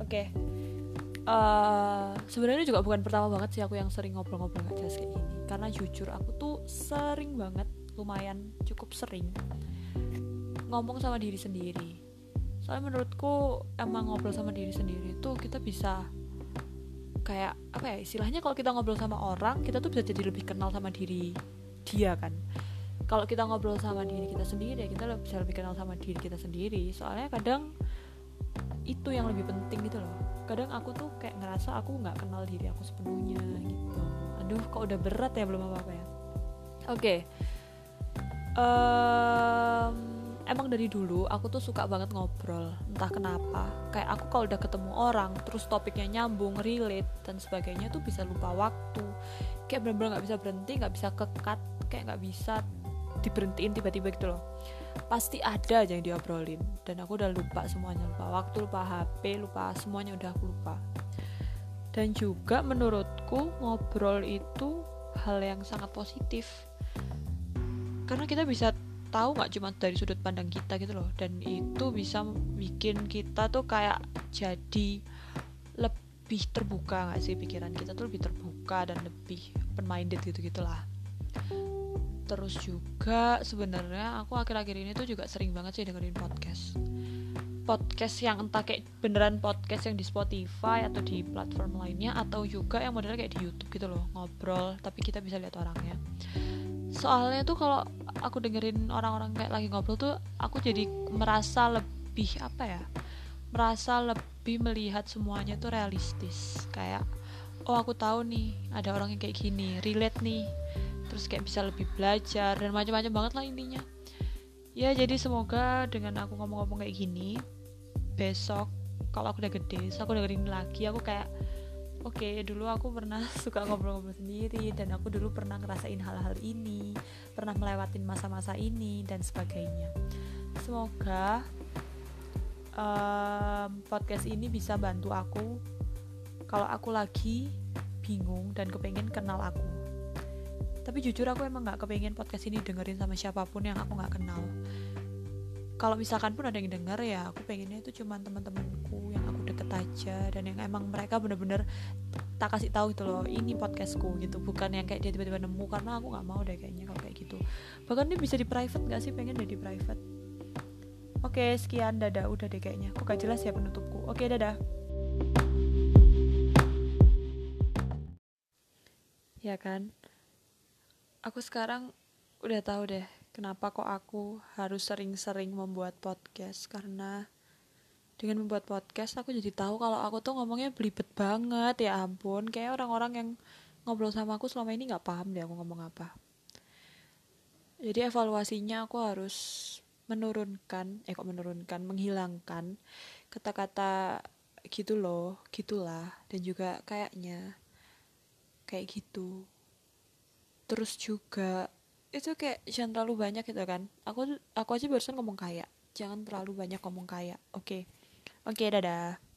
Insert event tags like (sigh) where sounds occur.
Oke. Uh, sebenarnya juga bukan pertama banget sih aku yang sering ngobrol-ngobrol gak jelas kayak gini. Karena jujur aku tuh sering banget, lumayan cukup sering ngomong sama diri sendiri. Soalnya menurutku emang ngobrol sama diri sendiri itu kita bisa kayak apa ya istilahnya kalau kita ngobrol sama orang kita tuh bisa jadi lebih kenal sama diri dia kan kalau kita ngobrol sama diri kita sendiri ya kita bisa lebih kenal sama diri kita sendiri. Soalnya kadang itu yang lebih penting gitu loh. Kadang aku tuh kayak ngerasa aku nggak kenal diri aku sepenuhnya gitu. Aduh kok udah berat ya belum apa apa ya. Oke. Okay. um, emang dari dulu aku tuh suka banget ngobrol entah kenapa. Kayak aku kalau udah ketemu orang terus topiknya nyambung relate dan sebagainya tuh bisa lupa waktu. Kayak bener-bener nggak bisa berhenti nggak bisa kekat kayak nggak bisa diberhentiin tiba-tiba gitu loh. Pasti ada aja yang diobrolin. Dan aku udah lupa semuanya lupa waktu lupa HP lupa semuanya udah aku lupa. Dan juga menurutku ngobrol itu hal yang sangat positif. Karena kita bisa tahu nggak cuma dari sudut pandang kita gitu loh. Dan itu bisa bikin kita tuh kayak jadi lebih terbuka nggak sih pikiran kita tuh? Lebih terbuka dan lebih open minded gitu gitulah terus juga sebenarnya aku akhir-akhir ini tuh juga sering banget sih dengerin podcast. Podcast yang entah kayak beneran podcast yang di Spotify atau di platform lainnya atau juga yang modelnya kayak di YouTube gitu loh ngobrol tapi kita bisa lihat orangnya. Soalnya tuh kalau aku dengerin orang-orang kayak lagi ngobrol tuh aku jadi merasa lebih apa ya merasa lebih melihat semuanya tuh realistis. Kayak oh aku tahu nih ada orang yang kayak gini relate nih terus kayak bisa lebih belajar dan macam-macam banget lah intinya. Ya jadi semoga dengan aku ngomong-ngomong kayak gini besok kalau aku udah gede so aku dengerin lagi aku kayak oke okay, dulu aku pernah (laughs) suka ngobrol-ngobrol sendiri dan aku dulu pernah ngerasain hal-hal ini pernah melewatin masa-masa ini dan sebagainya. Semoga um, podcast ini bisa bantu aku. Kalau aku lagi bingung dan kepengen kenal aku tapi jujur aku emang gak kepengen podcast ini dengerin sama siapa pun yang aku gak kenal. Kalau misalkan pun ada yang denger ya aku pengennya itu cuma teman-temanku yang aku deket aja dan yang emang mereka bener-bener tak kasih tahu gitu loh ini podcastku gitu. Bukan yang kayak dia tiba-tiba nemu karena aku nggak mau deh kayaknya kalau kayak gitu. Bahkan dia bisa di private gak sih? Pengen deh di private. Oke sekian. Dadah. Udah deh kayaknya. Kok gak jelas ya penutupku. Oke dadah. Ya kan aku sekarang udah tahu deh kenapa kok aku harus sering-sering membuat podcast. Karena dengan membuat podcast aku jadi tahu kalau aku tuh ngomongnya belibet banget. Ya ampun kayak orang-orang yang ngobrol sama aku selama ini nggak paham deh aku ngomong apa. Jadi evaluasinya aku harus menurunkan eh kok menurunkan menghilangkan kata-kata gitu loh gitulah. Dan juga kayaknya kayak gitu terus juga itu kayak jangan terlalu banyak gitu kan aku aku aja barusan ngomong kayak jangan terlalu banyak ngomong kayak oke okay. Oke, dadah.